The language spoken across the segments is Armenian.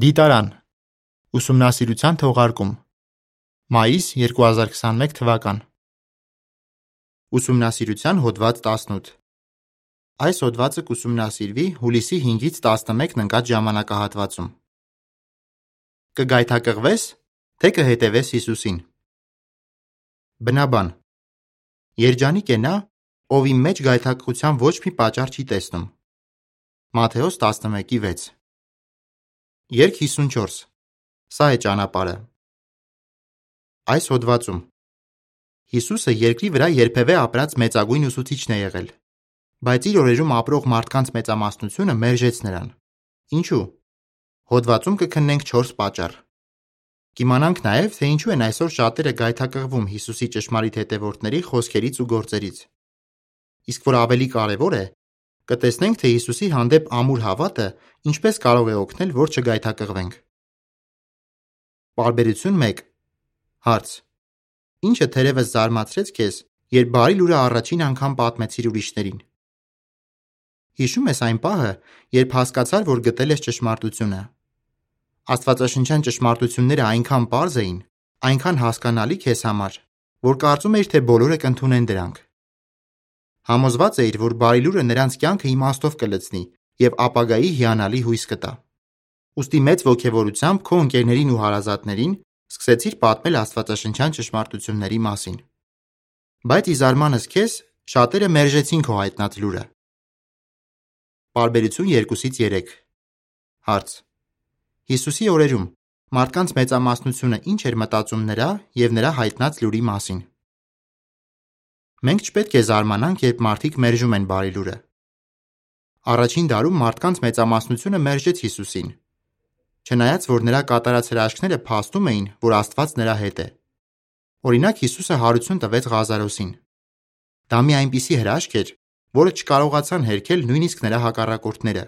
Դիտարան. Ուսումնասիրության թողարկում Մայիս 2021 թվական Ուսումնասիրության հոդված 18 Այս հոդվածը կուսումնասիրվի հուլիսի 5-ից 11-ն ընկած ժամանակահատվածում Կգայթակղվես, թե կհետևես Հիսուսին Բնաբան. Երջանիկ է նա, ով իմ մեջ գայթակղության ոչ մի պատճառ չի տեսնում Մատթեոս 11:6 Երկ 54 Սա է ճանապարհը Այս հոդվածում. Հիսուսը երկրի վրա երբևէ ապրած մեծագույն ուսուցիչն է եղել, բայց իր օրերում ապրող մարդկանց մեծամասնությունը մերժեց նրան։ Ինչու՞։ Հոդվածում կքննենք 4 պատճառ։ Կիմանանք նաև, թե ինչու են այսօր շատերը գայթակղվում Հիսուսի ճշմարիտ հետևորդների խոսքերից ու գործերից։ Իսկ որ ավելի կարևոր է, կտեսնենք, թե Հիսուսի հանդեպ ամուր հավատը ինչպես կարող է օգնել, որ չգայթակղվենք։ Պարբերություն 1 Հարց. Ինչը թերևս զարմացրեց քեզ, երբ բարի լուրը առաջին անգամ պատմեցիր ուրիշներին։ Հիշում ես այն պահը, երբ հասկացար, որ գտել ես ճշմարտությունը։ Աստվածաշնչյան ճշմարտությունները այնքան པարզ էին, այնքան հասկանալի քեզ համար, որ կարծում էիր, թե բոլորը կընդունեն դրանք։ Համոզված էիր, որ բարի լուրը նրանց կյանքը իմաստով կլցնի եւ ապագայի հիանալի հույս կտա։ Ոստի մեծ ողջավորությամբ քո ընկերներին ու հարազատներին սկսեցիր պատմել աստվածաշնչյան ճշմարտությունների մասին։ Բայց ի զարմանս քեզ, շատերը մերժեցին քո հայտնած լուրը։ Բարբերություն 2-ից 3 Հարց. Հիսուսի օրերում մարդկանց մեծամասնությունը ինչ էր մտածում նրա եւ նրա հայտնած լուրի մասին։ Մենք չպետք է զարմանանք, երբ մարդիկ մերժում են բարի լուրը։ Առաջին դարում մարդկանց մեծամասնությունը մերժեց Հիսուսին։ Չնայած որ նրա կատարած հրաշքները փաստում էին, որ Աստված նրա հետ է։ Օրինակ Հիսուսը հարություն տվեց Ղազարոսին։ Դա մի այնպիսի հրաշք էր, որը չկարողացան հերքել նույնիսկ նրա հակառակորդները։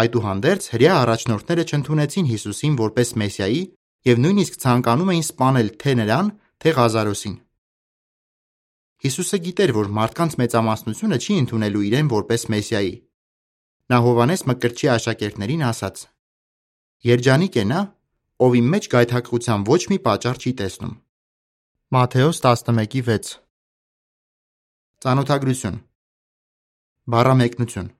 Այդուհանդերձ հрья առաջնորդները չընդունեցին Հիսուսին որպես Մեսիայի եւ նույնիսկ ցանկանում էին սպանել թե նրան, թե Ղազարոսին։ Հիսուսը գիտեր, որ մարդկանց մեծամասնությունը չի ընդունելու իրեն որպես Մեսիայի։ Նա Հովանես Մկրտչի աշակերտներին ասաց. Երջանիկ է նա, ով իմ մեջ գայթակղության ոչ մի պատճառ չի տեսնում։ Մատթեոս 11:6 Ծանոթագրություն Բառամեկնություն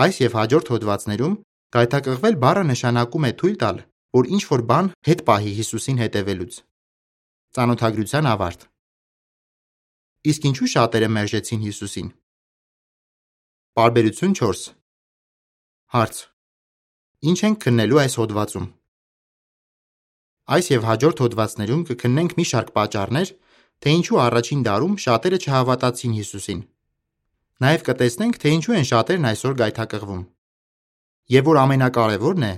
Այս եւ հաջորդ հոդվածներում գայթակղվել բառը նշանակում է թույլ տալ, որ ինչ որ բան հետ պահի Հիսուսին հետևելուց։ Ծանոթագրության ավարտ Իսկ ինչու շատերը մերժեցին Հիսուսին։ Պարբերություն 4 Հարց. Ինչ ենք քննելու այս հոդվածում։ Այս եւ հաջորդ հոդվածներում կքննենք մի շարք պատճառներ, թե ինչու առաջին դարում շատերը չհավատացին Հիսուսին։ Նաեւ կտեսնենք, թե ինչու են շատերն այսօր գայթակղվում։ Եվ որ ամենակարևորն է,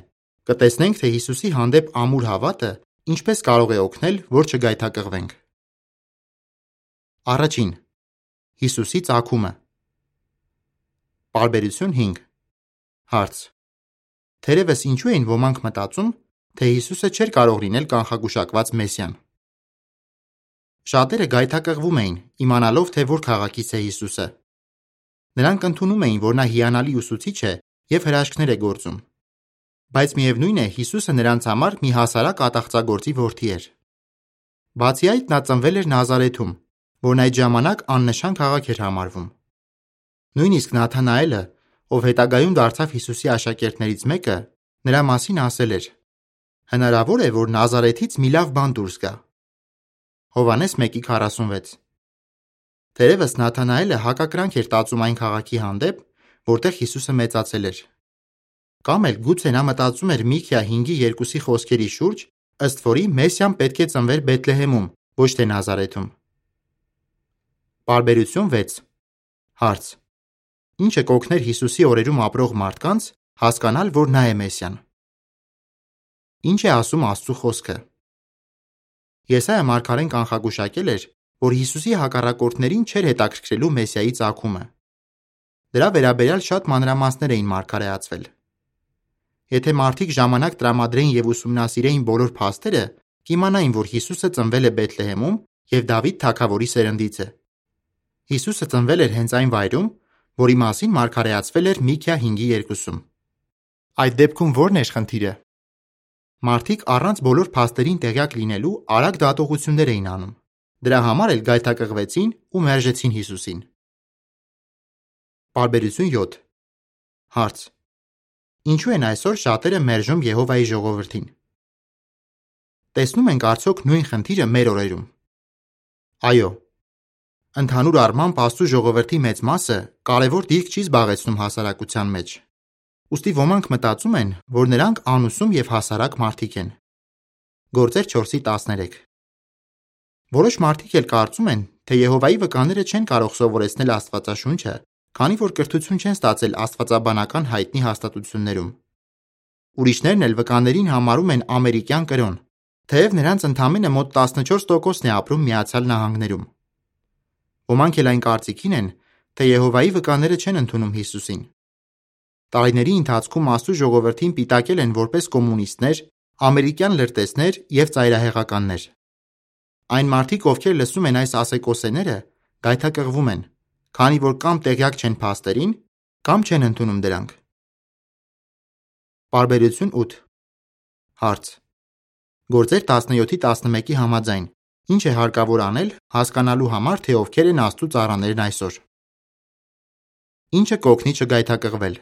կտեսնենք, թե Հիսուսի հանդեպ ամուր հավատը ինչպես կարող է օգնել, որ չգայթակղվենք։ Առաջին. Հիսուսի ծագումը։ Պարբերություն 5 Հարց. Թերևս ինչու էին ոմանք մտածում, թե Հիսուսը չէր կարող լինել կանխագուշակված Մեսիան։ Շատերը գայթակղվում էին, իմանալով, թե որ քաղաքից է Հիսուսը։ Նրանք ընդունում էին, որ նա հիանալի ուսուցիչ է եւ հրաշքներ է գործում։ Բայց միևնույն է, Հիսուսը նրանց համար մի հասարակ ատաղծագործի որդի էր։ Բացի այդ, նա ծնվել էր Նազարեթում, որն այդ ժամանակ աննշան քաղաք էր համարվում։ Նույնիսկ Նաթանայելը, ով հետագայում դարձավ Հիսուսի աշակերտներից մեկը, նրա մասին ասել էր. Հնարավոր է, որ Նազարեթից մի լավ բան դուրս գա։ Հովանես 1:46 Տերևս Նաթանայելը հակակրանք էր տածում այն քաղաքի հանդեպ, որտեղ Հիսուսը մեծացել էր։ Կամ էլ գուցե նա մտածում էր Միքիա 5:2-ի խոսքերի շուրջ, ըստ որի Մեսիան պետք է ծնվեր Բեթլեհեմում, ոչ թե Նազարեթում։ Բարբերություն 6 Հարց. Ինչը կօգներ Հիսուսի օրերում ապրող մարդկանց հասկանալ, որ նա է Մեսիան։ Ինչ է ասում Աստծո խոսքը։ Եսայա մարգարեն կանխագուշակել էր, որ Հիսուսի հակառակորդներին չէր հետաքրքրելու Մեսիայի ցակումը։ Դրա վերաբերյալ շատ մանրամասներ էին մարգարեացվել։ Եթե մարդիկ ժամանակ տրամադրեին եւ ուսումնասիրեին բոլոր փաստերը, կիմանային, որ Հիսուսը ծնվել է Բեթլեհեմում եւ Դավիթ թագավորի սերնդից է։ Հիսուսը ծնվել էր հենց այն վայրում, որի մասին մարգարեացվել էր Միքիա 5:2-ում։ Այդ դեպքում ո՞րն էր խնդիրը։ Մարդիկ առանց բոլոր փաստերին տեղյակ լինելու արագ դատողություններ էին անում։ Դրա համար էլ գայթակղվեցին ու մերժեցին Հիսուսին։ Բարբերություն 7 Հարց. Ինչու են այսօր շատերը մերժում Եհովայի ժողովրդին։ Տեսնում ենք արդյոք նույն խնդիրը մեր օրերում։ Այո։ Ընդհանուր առմամբ Աստծո ժողովրդի մեծ մասը կարևոր դիրք չի զբաղեցնում հասարակության մեջ։ Ոստի ոմանք մտածում են, որ նրանք անուսում եւ հասարակ մարդիկ են։ Գործեր 4:13 Որոշ մարդիկ էլ կարծում են, թե Եհովայի վկաները չեն կարող սովորեցնել Աստվածաշունչը, քանի որ կրթություն չեն ստացել աստվածաբանական հայտնի հաստատություններում։ Ուրիշներն էլ վկաներին համարում են ամերիկյան կրոն, թեև նրանց ընդամենը մոտ 14%-ն է ապրում Միացյալ Նահանգներում։ Ոմանք էլ այն կարծիքին են, թե Եհովայի վկաները չեն ընդունում Հիսուսին։ Տարիների ընթացքում Աստծո ժողովրդին պիտակել են որպես կոմունիստներ, ամերիկյան լրտեսներ եւ ծայրահեղականներ։ Այն մարդիկ, ովքեր լսում են այս ասեկոսեները, գայթակղվում են, քանի որ կամ տեղյակ չեն փաստերին, կամ չեն ընդունում դրանք։ Բարբերություն 8 Հարց. Գործեր 17-ի 11-ի համաձայն Ինչ է հարկավոր անել? Հասկանալու համար, թե ովքեր են Աստծո ծառաներն այսօր։ Ինչը կօգնի չգայթակղվել։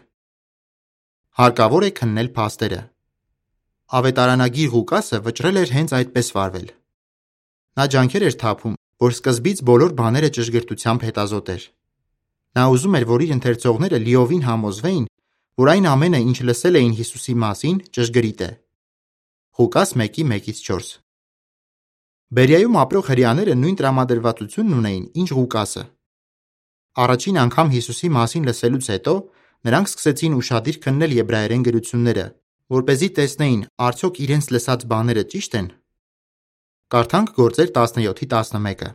Հարկավոր է քննել փաստերը։ Ավետարանագիր Ղուկասը վճռել էր հենց այդպես վարվել։ Նա ջանքեր էր թափում, որ սկզբից բոլոր բաները ճշգրտությամբ հետազոտեր։ Նա ուզում էր, որ իր ընթերցողները լիովին համոզվեին, որ այն ամենը, ինչ լսել էին Հիսուսի մասին, ճշգրիտ է։ Ղուկաս 1:1-4 Բերիայում ապրող հрьяաները նույն տրամադրվածությունն ունեին, ինչ Ղուկասը։ Առաջին անգամ Հիսուսի մասին լսելուց հետո նրանք սկսեցին ուշադիր քննել եբրայերեն գրությունները, որ เป զի տեսնեին, արդյոք իրենց լսած բաները ճի՞շտ են։ Կարդանք Գործեր 17-ի 11-ը։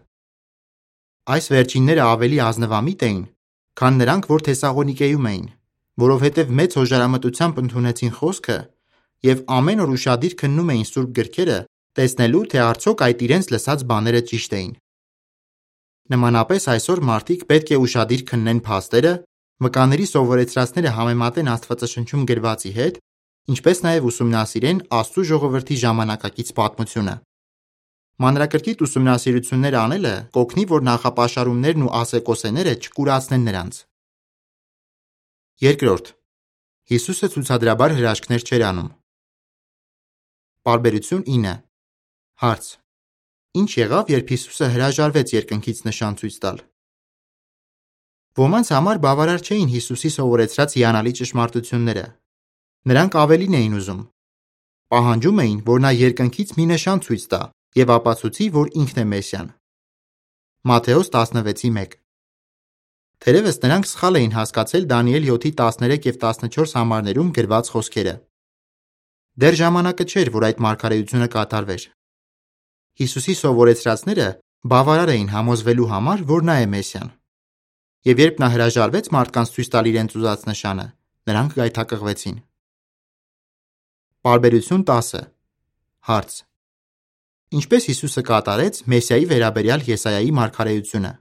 Այս վերջինները ավելի ազնվամիտ էին, քան նրանք, որ Թեսաղոնիկեում էին, որովհետև մեծ հոժարամտությամբ ընդունեցին խոսքը եւ ամեն օր ուշադիր քննում էին սուրբ գրքերը տեսնելու, թե արդյոք այդ իրենց լսած բաները ճիշտ էին։ Նմանապես այսօր մարդիկ պետք է ուշադիր քննեն փաստերը, մկաների սովորեցրածները համեմատեն Աստվածաշնչում գրվածի հետ, ինչպես նաև ուսումնասիրեն Աստծո ժողովրդի ժամանակակից պատմությունը։ Մանրակրկիտ ուսումնասիրություններ անելը կօգնի, որ նախապաշարումներն ու ասեկոսեները չկուրացնեն նրանց։ Երկրորդ. Հիսուսը ցուցադրաբար հրաշքներ չէր անում։ Բարբերություն 9 Հարց. Ինչ եղավ, երբ Հիսուսը հրաժարվեց երկնքից նշան ցույց տալ։ Ոմանց համար բավարար չէին Հիսուսի սովորեցրած հիանալի ճշմարտությունները։ Նրանք ավելին էին ուզում։ Պահանջում էին, որ նա երկնքից մի նշան ցույց տա եւ ապացուցի, որ ինքն է Մեսիան։ Մատթեոս 16:1 Թերևս նրանք սխալ էին հասկացել Դանիել 7-ի 13 եւ 14 համարներում գրված խոսքերը։ Դեռ ժամանակը չէր, որ այդ մարգարեությունը կատարվեր։ Հիսուսի սովորեցրածները բավարար էին համոզվելու համար, որ նա է Մեսիան։ Եվ երբ նա հրաժարվեց մարդկանց ցույց տալ իրենց ուզած նշանը, նրանք գայթակղվեցին։ Բարբերություն 10 Հարց. Ինչպես Հիսուսը կատարեց Մեսիայի վերաբերյալ Եսայայի մարգարեությունը։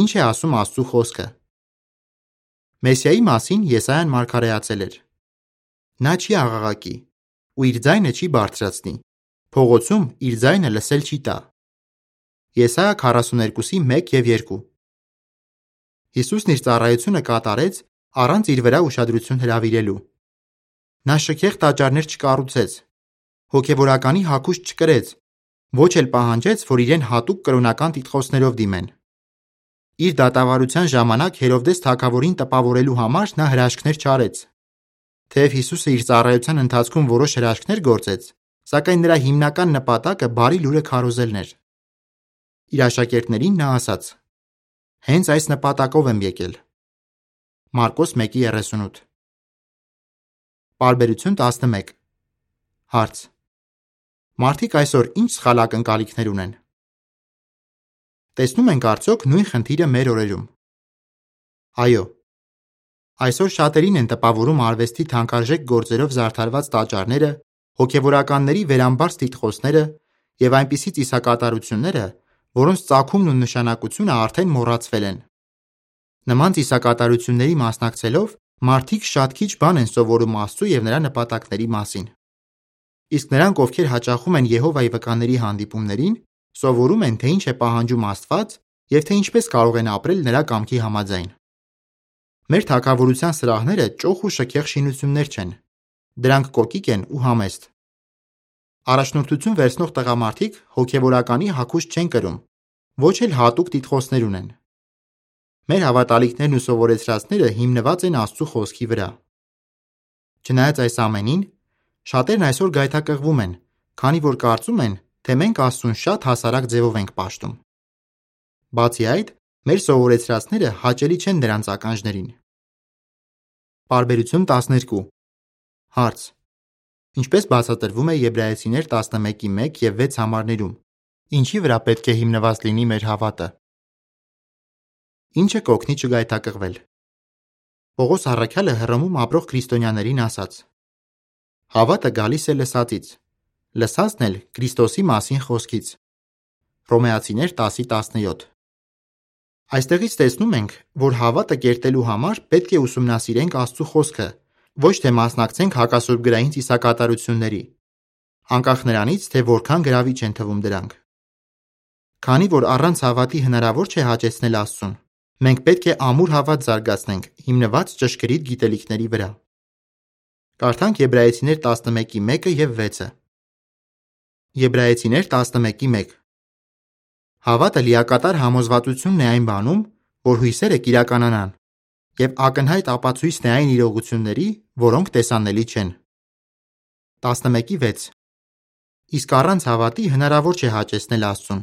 Ինչ է ասում Աստծո խոսքը։ Մեսիայի մասին Եսայան մարգարեացել էր. Նա չի աղաղակի ու իր ձայնը չի բարձրացնի, Փողոցում իր ձայնը լսել չի տա։ Եսայա 42-ի 1 եւ 2 Հիսուսն իր ծառայությունը կատարեց առանց իր վրա ուշադրություն հրավիրելու։ Նա շքեղ տաճարներ չկառուցեց, հոգևորականի հագուստ չկրեց, ոչ էլ պահանջեց, որ իրեն հատուկ կրոնական տիտղոսներով դիմեն։ Իր դատավարության ժամանակ Հերովդես թագավորին տպավորելու համար նա հրաշքներ չարեց։ Թեև Հիսուսը իր ծառայության ընթացքում որոշ հրաշքներ գործեց, Սակայն նրա հիմնական նպատակը բարի լուրը քարոզելն էր։ Իր աշակերտներին նա ասաց. Հենց այս նպատակով եմ եկել։ Մարկոս 1:38 Բարբերություն 11 Հարց. Մարդիկ այսօր ինչ սխալ ակնկալիքներ ունեն։ Տեսնում ենք արդյոք նույն խնդիրը մեր օրերում։ Այո։ Այսօր շատերին են տպավորում արվեստի թանկարժեք գործերով զարդարված տաճարները, հոգևորականների վերամբարձ տիտղոսները և այնպիսի ծիսակատարությունները, որոնց ծագումն ու նշանակությունը արդեն մոռացվել են։ Նման ծիսակատարությունների մասնակցելով մարդիկ շատ քիչ բան են սովորում Աստծո եւ նրա նպատակների մասին։ Իսկ նրանք, ովքեր հաճախում են Եհովայի վկաների հանդիպումներին, սովորում են, թե ինչ է պահանջում Աստված եւ թե ինչպես կարող են ապրել նրա կամքի համաձայն։ Մեր թակավորության սրահները ճոխ ու շքեղ շինություններ չեն։ Դրանք կոկիկ են ու համեստ։ Առաջնորդություն վերցնող տղամարդիկ հոգևորականի հակուստ չեն կրում, ոչ էլ հատուկ տիտղոսներ ունեն։ Մեր հավատալիքներն ու սովորեցրածները հիմնված են Աստծո խոսքի վրա։ Չնայած այս ամենին, շատերն այսօր գայթակղվում են, քանի որ կարծում են, թե մենք Աստծուն շատ հասարակ ձևով ենք պաշտում։ Բացի այդ, մեր սովորեցրածները հաճելի չեն դրանց ականջներին։ Պարբերություն 12 Հարց. Ինչպես բացատրվում է Եբրայեցիներ 11:1 եւ 6 համարներում։ Ինչի վրա պետք է հիմնված լինի մեր հավատը։ Ինչը կօգնի չգայթակղվել։ Պողոս Առաքյալը Հռոմում ապրող քրիստոնյաներին ասաց. Հավատը գալիս է լսածից, լսածն էլ Քրիստոսի մասին խոսքից։ Հռոմեացիներ 10:17 Այստեղից տեսնում ենք, որ հավատը կերտելու համար պետք է ուսումնասիրենք Աստծո խոսքը, ոչ թե մասնակցենք հակասուրբգրային ծիսակատարությունների, անկախ նրանից, թե որքան գրավիչ են թվում դրանք։ Քանի որ առանց հավատի հնարավոր չէ հաճեցնել Աստծուն, մենք պետք է ամուր հավատ զարգացնենք, հիմնված ճշգրիտ գիտելիքների վրա։ Կարդանք Եբրայեցիներ 11:1-ը եւ 6-ը։ Եբրայեցիներ 11:1 Հավատը լիակատար համոզվածությունն է այն բանում, որ հույսերը կիրականանան, եւ ակնհայտ ապացույցն է այն իրողությունների, որոնք տեսանելի չեն։ 11:6 Իսկ առանց հավատի հնարավոր չէ հաճեցնել Աստծուն,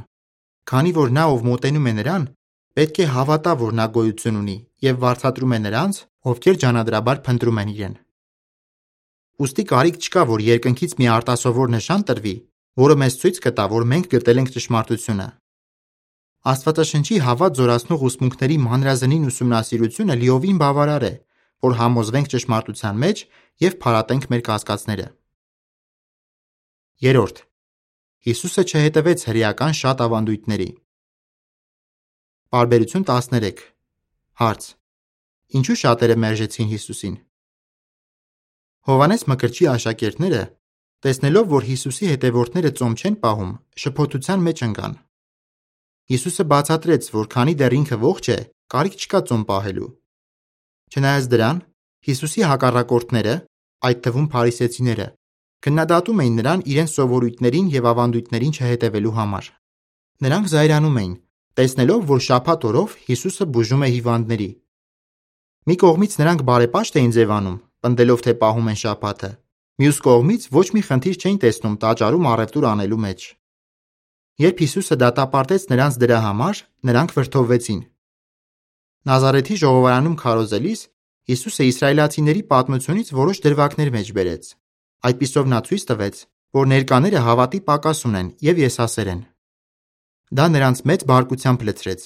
քանի որ նա ով մոտենում է նրան, պետք է հավատա, որ նա գոյություն ունի եւ վարձատրում է նրանց, ովքեր ջանադրաբար փնտրում են իրեն։ Ոստի կարիք չկա, որ երկնքից մի արտասովոր նշան տրվի, որը մեզ ցույց կտա, որ մենք գտել ենք ճշմարտությունը։ Աստվածաշնչի հավատ զորացնող ուսմունքների մանրազնին ուսումնասիրությունը լիովին բավարար է, որ համոզվենք ճշմարտության մեջ եւ փարատենք մեր կասկածները։ Երորդ. Հիսուսը չհետևեց հրեական շատ ավանդույթների։ Պարբերություն 13 Հարց. Ինչու շատերը մերժեցին Հիսուսին։ Հովանես Մկրտչի աշակերտները, տեսնելով, որ Հիսուսի հետևորդները ծոմ չեն պահում, շփոթության մեջ ընկան։ Հիսուսը բացատրեց, որ քանի դեռ ինքը ողջ է, կարիք չկա ծոմ պահելու։ Չնայած դրան, Հիսուսի հակառակորդները, այդ թվում փարիսեցիները, քննադատում էին նրան իրենց սովորույթներին եւ ավանդույթներին չհետևելու համար։ Նրանք զայրանում էին, տեսնելով, որ շաբաթ օրով Հիսուսը բուժում է հիվանդների։ Մի կողմից նրանք բարեպաշտ էին ձևանում, պնդելով, թե պահում են շաբաթը։ Մյուս կողմից ոչ մի խնդիր չէին տեսնում տաճարում առևտուր անելու մեջ։ Երբ Հիսուսը դատապարտեց նրանց դրա համար, նրանք վրդովվեցին։ Նազարեթի ժողովարանում քարոզելիս Հիսուսը իսրայելացիների պատմությունից որոշ դրվագներ մեջ բերեց։ Այդպիսով նա ցույց տվեց, որ ներկաները հավատի պակաս ունեն եւ եսասեր են։ Դա նրանց մեծ բարկությամբ լցրեց։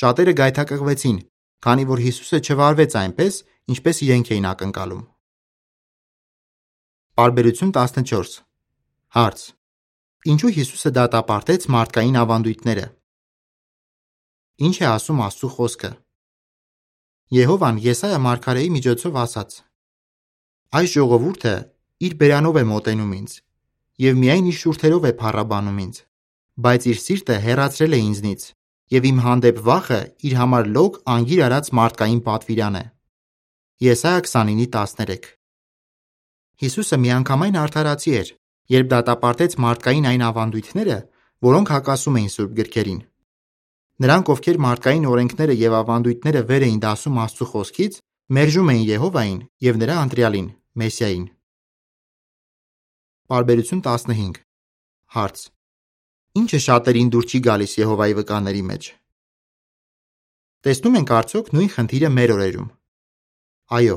Շատերը գայթակղվեցին, քանի որ Հիսուսը չվարվեց այնպես, ինչպես իրենք էին ակնկալում։ Պարբերություն 14 Հարց. Ինչու Հիսուսը դատապարտեց մարդկային ավանդույթները։ Ինչ է ասում Աստծո խոսքը։ Եհովան Եսայա մարգարեի միջոցով ասաց. Այս ժողովուրդը իր բերանով է մոտենում ինձ, եւ միայն իր շուրթերով է փառաբանում ինձ բայց իր սիրտը հեռացրել է ինձնից, եւ իմ հանդեպ վախը իր համար լոկ անգիր արած մարդկային պատվիրան է։ Եսայա 29:13 Հիսուսը միանգամայն արդարացի էր, երբ դատապարտեց մարդկային այն ավանդույթները, որոնք հակասում էին Սուրբ գրքերին։ Նրանք, ովքեր մարդկային օրենքները եւ ավանդույթները վեր էին դասում Աստծո խոսքից, մերժում էին Եհովային եւ նրա ընտրյալին՝ Մեսիային։ Բարբերություն 15 Հարց. Ինչը շատերին դուր չի գալիս Եհովայի վկաների մեջ։ Տեսնում ենք արդյոք նույն խնդիրը մեր օրերում։ Այո,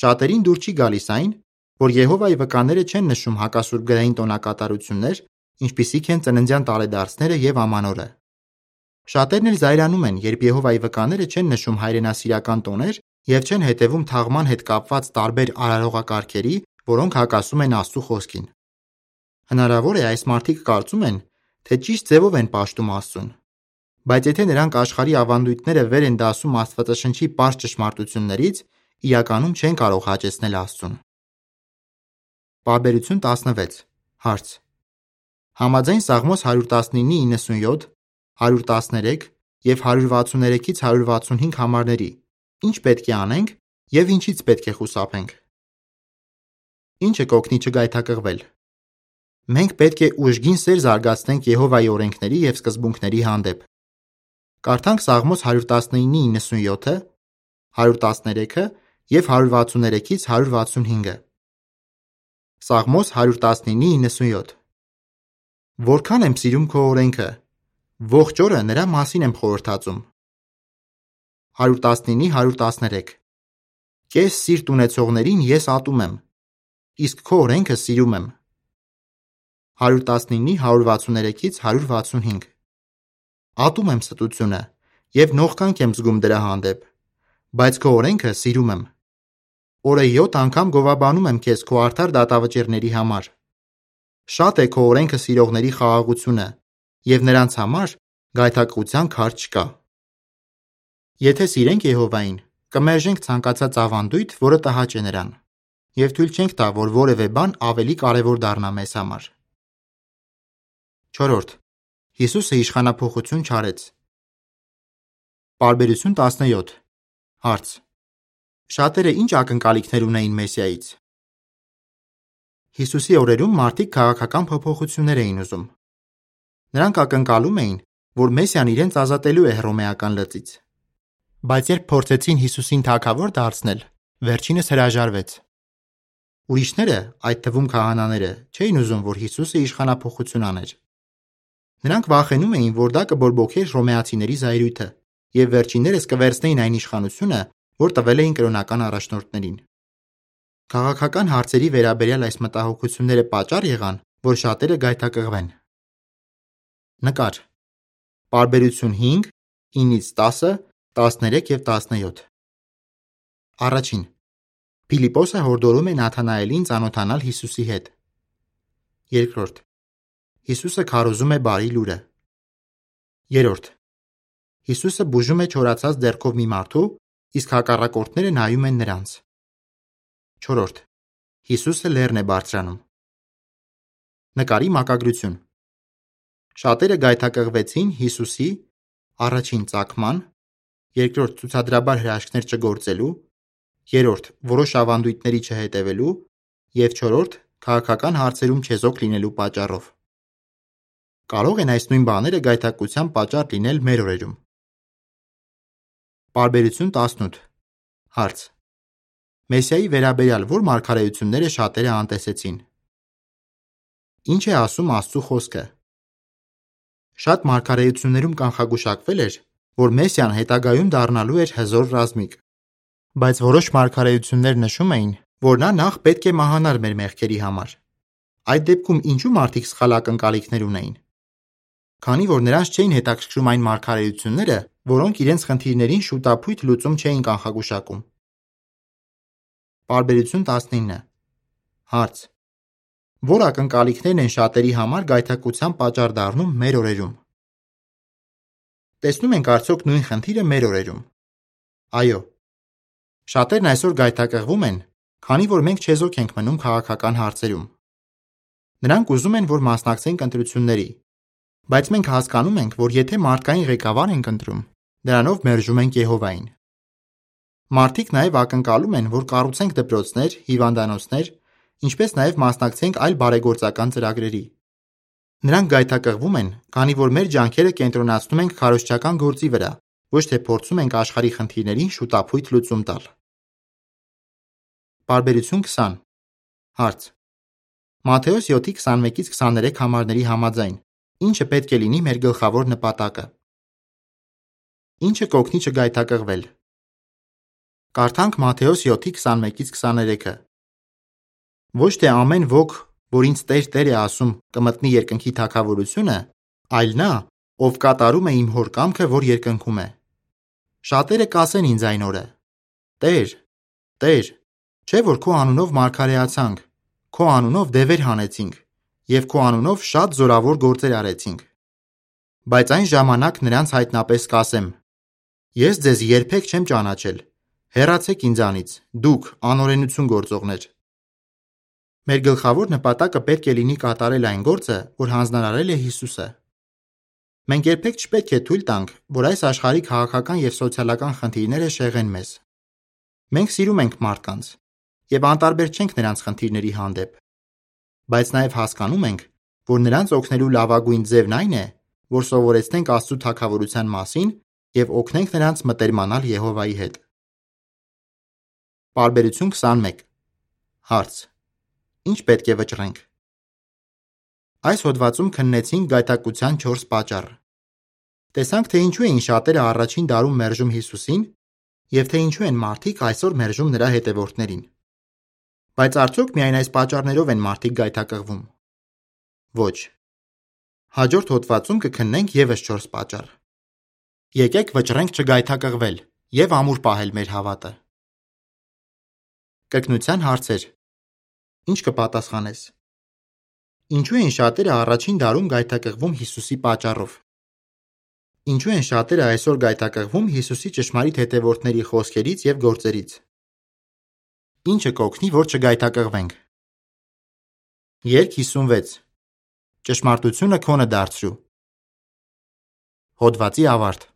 շատերին դուր չի գալիս այն, որ Եհովայի վկաները չեն նշում հակասուրբգրային տոնակատարություններ, ինչպիսիք են ծննդյան տարեդարձները եւ ամանորը։ Շատերն էլ զայրանում են, երբ Եհովայի վկաները չեն նշում հայրենասիրական տոներ եւ չեն հետևում թաղման հետ կապված տարբեր արարողակարգերի, որոնք հակասում են Աստծո խոսքին։ Հնարավոր է այս մարդիկ կարծում են, թե ճիշտ ձևով են պաշտում Աստծուն։ Բայց եթե նրանք աշխարհի ավանդույթները վեր են դասում Աստվածաշնչի պարզ ճշմարտություններից, իրականում չեն կարող հաճեցնել Աստծուն։ Պարբերություն 16 Հարց. Համաձայն Սաղմոս 119-ի 97, 113 եւ 163-ից 165 համարների ինչ պետք է անենք եւ ինչից պետք է խուսափենք։ Ինչը կօգնի չգայթակղվել։ Մենք պետք է ուժգին սեր զարգացնենք Եհովայի օրենքների եւ սկզբունքների հանդեպ։ Կարդանք Սաղմոս 119-ի 97-ը, 113-ը եւ 163-ից 165-ը։ Սաղմոս 119-ի 97 Որքան եմ սիրում քո օրենքը, ողջ օրը նրա մասին եմ խորհրդածում։ 119-ի 113 Կես սիրտ ունեցողներին ես ատում եմ, իսկ քո օրենքը սիրում եմ։ 119-ի 163-ից 165 Ատում եմ ստությունը եւ նողկանք եմ զգում դրա հանդեպ, բայց քո օրենքը սիրում եմ։ Օրը 7 անգամ գովաբանում եմ քեզ քո արդար դատավճիռների համար։ Շատ է քո օրենքը սիրողների խաղաղությունը, եւ նրանց համար գայթակղության քար չկա։ Եթե սիրենք Եհովային, կմերժենք ցանկացած ավանդույթ, որը տհաճ է նրան, եւ թույլ չենք տա, որ որևէ բան ավելի կարեւոր դառնա մեզ համար։ 4. Հիսուսը իշխանափոխություն չարեց։ Պարբերություն 17 Հարց. Շատերը ինչ ակնկալիքներ ունեին Մեսիայից։ Հիսուսի օրերում մարդիկ քաղաքական փոփոխություններ էին ուզում։ Նրանք ակնկալում էին, որ Մեսիան իրենց ազատելու է հռոմեական լծից։ Բայց երբ փորձեցին Հիսուսին թագավոր դարձնել, վերջինս հրաժարվեց։ Ուրիշները, այդ թվում քահանաները, չէին ուզում, որ Հիսուսը իշխանափոխություն աներ։ Նրանք վախենում էին, որ դա կբորբոքեր հռոմեացիների զայրույթը եւ վերջիններս կվերցնեին այն իշխանությունը, որ տվել էին կրոնական առաջնորդներին։ Քաղաքական հարցերի վերաբերյալ այս մտահոգությունները պատճառ եղան, որ շատերը գայթակղվեն։ Նկար. Պարբերություն 5, 9-ից 10, 13 եւ 17։ Առաջին. Փիլիպոսը հորդորում է Նաթանայելին ծանոթանալ Հիսուսի հետ։ Երկրորդ. Հիսուսը քարոզում է բարի լուրը։ Երրորդ. Հիսուսը բուժում է չորացած ձեռքով մի մարդու, իսկ հակառակորդները նայում են նրանց։ 4. Հիսուսը լեռն է բարձրանում։ Նկարի մակագրություն։ Շատերը գայթակղվեցին Հիսուսի առաջին ցակման, երկրորդ ցուցադրաբար հրաշքներ չգործելու, երրորդ որոշ ավանդույթների չհետևելու եւ չորրորդ քաղաքական հարցերում չեզոք լինելու պատճառով։ Կարող են այս նույն բաները գայթակղության պատճառ լինել մեր օրերում։ Պարբերություն 18 Հարց. Մեսիայի վերաբերյալ ո՞ր մարգարեությունները շատերը անտեսեցին։ Ինչ է ասում Աստծո խոսքը։ Շատ մարգարեություններում կանխագուշակվել էր, որ Մեսիան հետագայում դառնալու էր հզոր ռազմիկ։ Բայց որոշ մարգարեություններ նշում էին, որ նա նախ պետք է մահանար մեր մեղքերի համար։ Այդ դեպքում ինչու մարդիկ սխալ ակնկալիքներ ունեին։ Քանի որ նրանց չէին հետաքրքրում այն մարգարեությունները, որոնք իրենց խնդիրներին շուտապույտ լուծում չէին կանխագուշակում։ Պարբերություն 19 Հարց. Որ ակնկալիքներն են շատերի համար գայթակղության պատճառ դառնում մեր օրերում։ Տեսնում ենք արդյոք նույն խնդիրը մեր օրերում։ Այո։ Շատերն այսօր գայթակղվում են, քանի որ մենք չեզոք ենք մնում քաղաքական հարցերում։ Նրանք ուզում են, որ մասնակցենք ընտրությունների, բայց մենք հասկանում ենք, որ եթե մարդկային ղեկավար ենք ընտրում, դրանով մերժում ենք Եհովային։ Մարդիկ նաև ակնկալում են, որ կառուցենք դպրոցներ, հիվանդանոցներ, ինչպես նաև մասնակցենք այլ բարեգործական ծրագրերի։ Նրանք գայթակղվում են, քանի որ մեր ջանքերը կենտրոնացնում ենք քարոզչական գործի վրա, ոչ թե փորձում ենք աշխարհի խնդիրներին շուտապույտ լուծում տալ։ Բարբերություն 20 Հարց. Մատթեոս 7:21-ից 23 համարների համաձայն ինչը պետք է լինի մեր գլխավոր նպատակը։ Ինչը կօգնի չգայթակղվել։ Կարդանք Մատթեոս 7:21-ից 23-ը։ Ոչ թե ամեն ոք, որ ինձ Տեր, Տեր է ասում, կմտնի երկնքի թագավորությունը, այլ նա, ով կատարում է իմ հոր կամքը, որ երկնքում է։ Շատերը կասեն ինձ այն օրը. Տեր, Տեր, չէ որ քո անունով մարգարեացանք, քո անունով դևեր հանեցինք եւ քո անունով շատ զորավոր գործեր արեցինք։ Բայց այն ժամանակ նրանց հայտնապես կասեմ. Ես ձեզ երբեք չեմ ճանաչել Հեռացեք ինձանից, դուք անօրենություն գործողներ։ Մեր գլխավոր նպատակը պետք է լինի կատարել այն գործը, որ հանձնարարել է Հիսուսը։ Մենք երբեք չպետք է թույլ տանք, որ այս աշխարհի քաղաքական եւ սոցիալական խնդիրները շեղեն մեզ։ Մենք սիրում ենք մարդկանց եւ անտարբեր չենք նրանց խնդիրների հանդեպ։ Բայց նաեւ հասկանում ենք, որ նրանց օգնելու լավագույն ձևն այն է, որ սովորեցնենք Աստծո թակավորության մասին եւ օգնենք նրանց մտերմանալ Եհովայի հետ։ Բարբերություն 21 Հարց. Ինչ պետք է վճռենք։ Այս հոդվածում քննեցինք գայթակղության 4 պատճառը։ Տեսանք, թե ինչու էին շատերը առաջին դարում մերժում Հիսուսին եւ թե ինչու են մարդիկ այսօր մերժում նրա հետևորդներին։ Բայց արդյոք միայն այս պատճառներով են մարդիկ գայթակղվում։ Ոչ։ Հաջորդ հոդվածում կքննենք եւս 4 պատճառ։ Եկեք վճռենք չգայթակղվել եւ ամուր պահել մեր հավատը։ Կրկնության հարցեր։ Ինչ կպատասխանես։ Ինչու են շատերը առաջին դարում գայթակղվում Հիսուսի պատճառով։ Ինչու են շատերը այսօր գայթակղվում Հիսուսի ճշմարիտ հետևորդների խոսքերից եւ գործերից։ Ինչը կօգնի, որ չգայթակղվենք։ Երկ 56 Ճշմարտությունը քոնը դարձրու։ Հոդվացի ավարտ